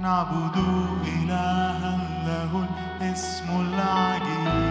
نعبد إلها له الاسم العجيب.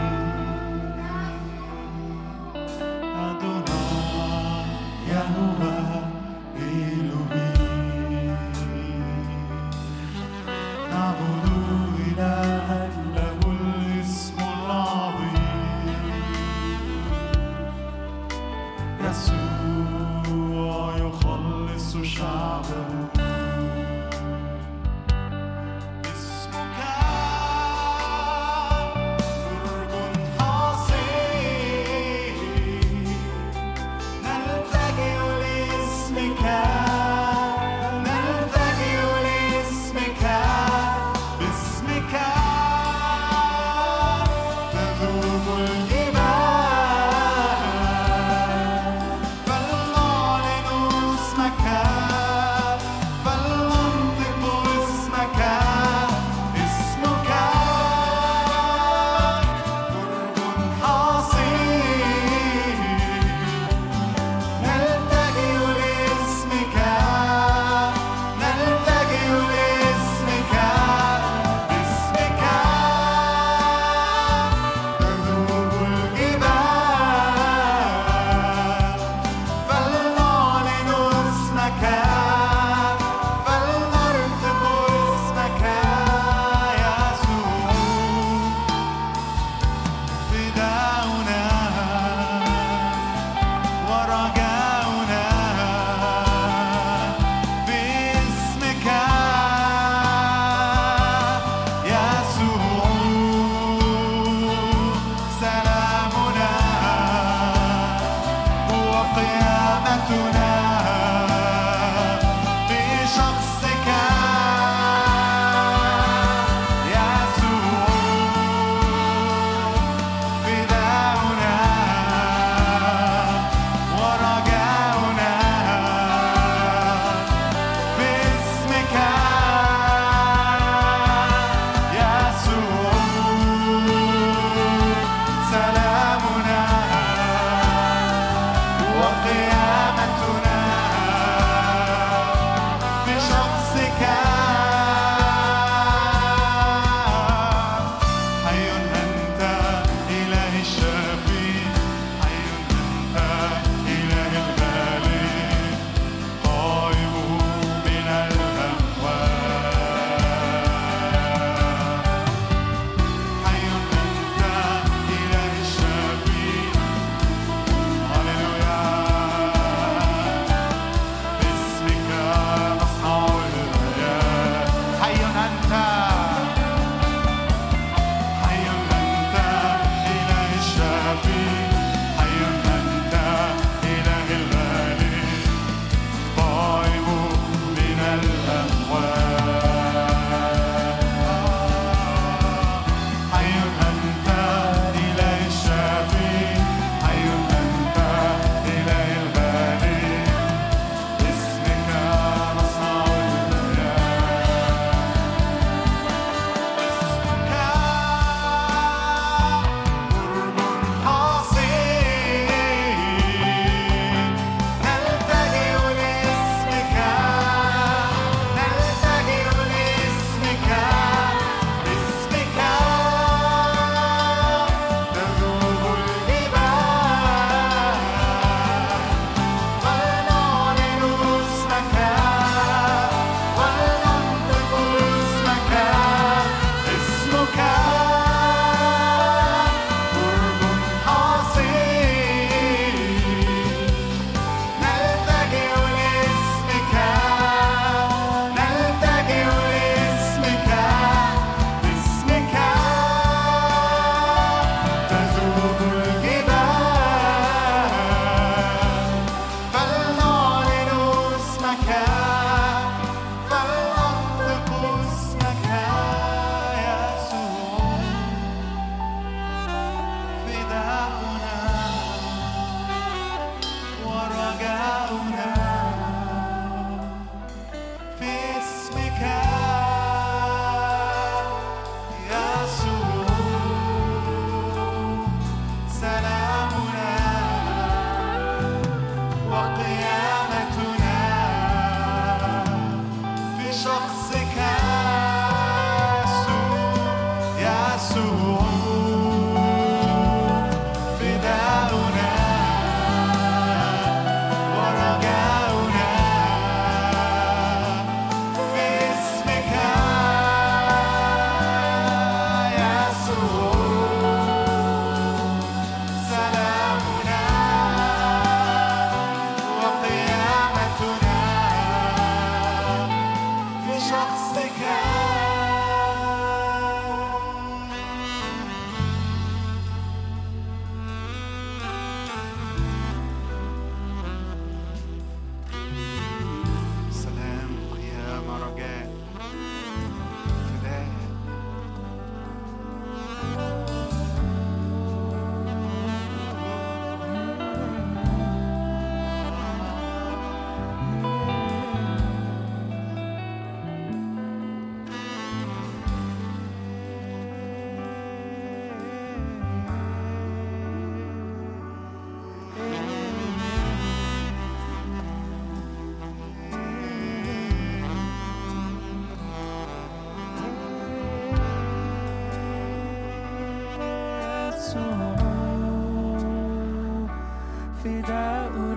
그다음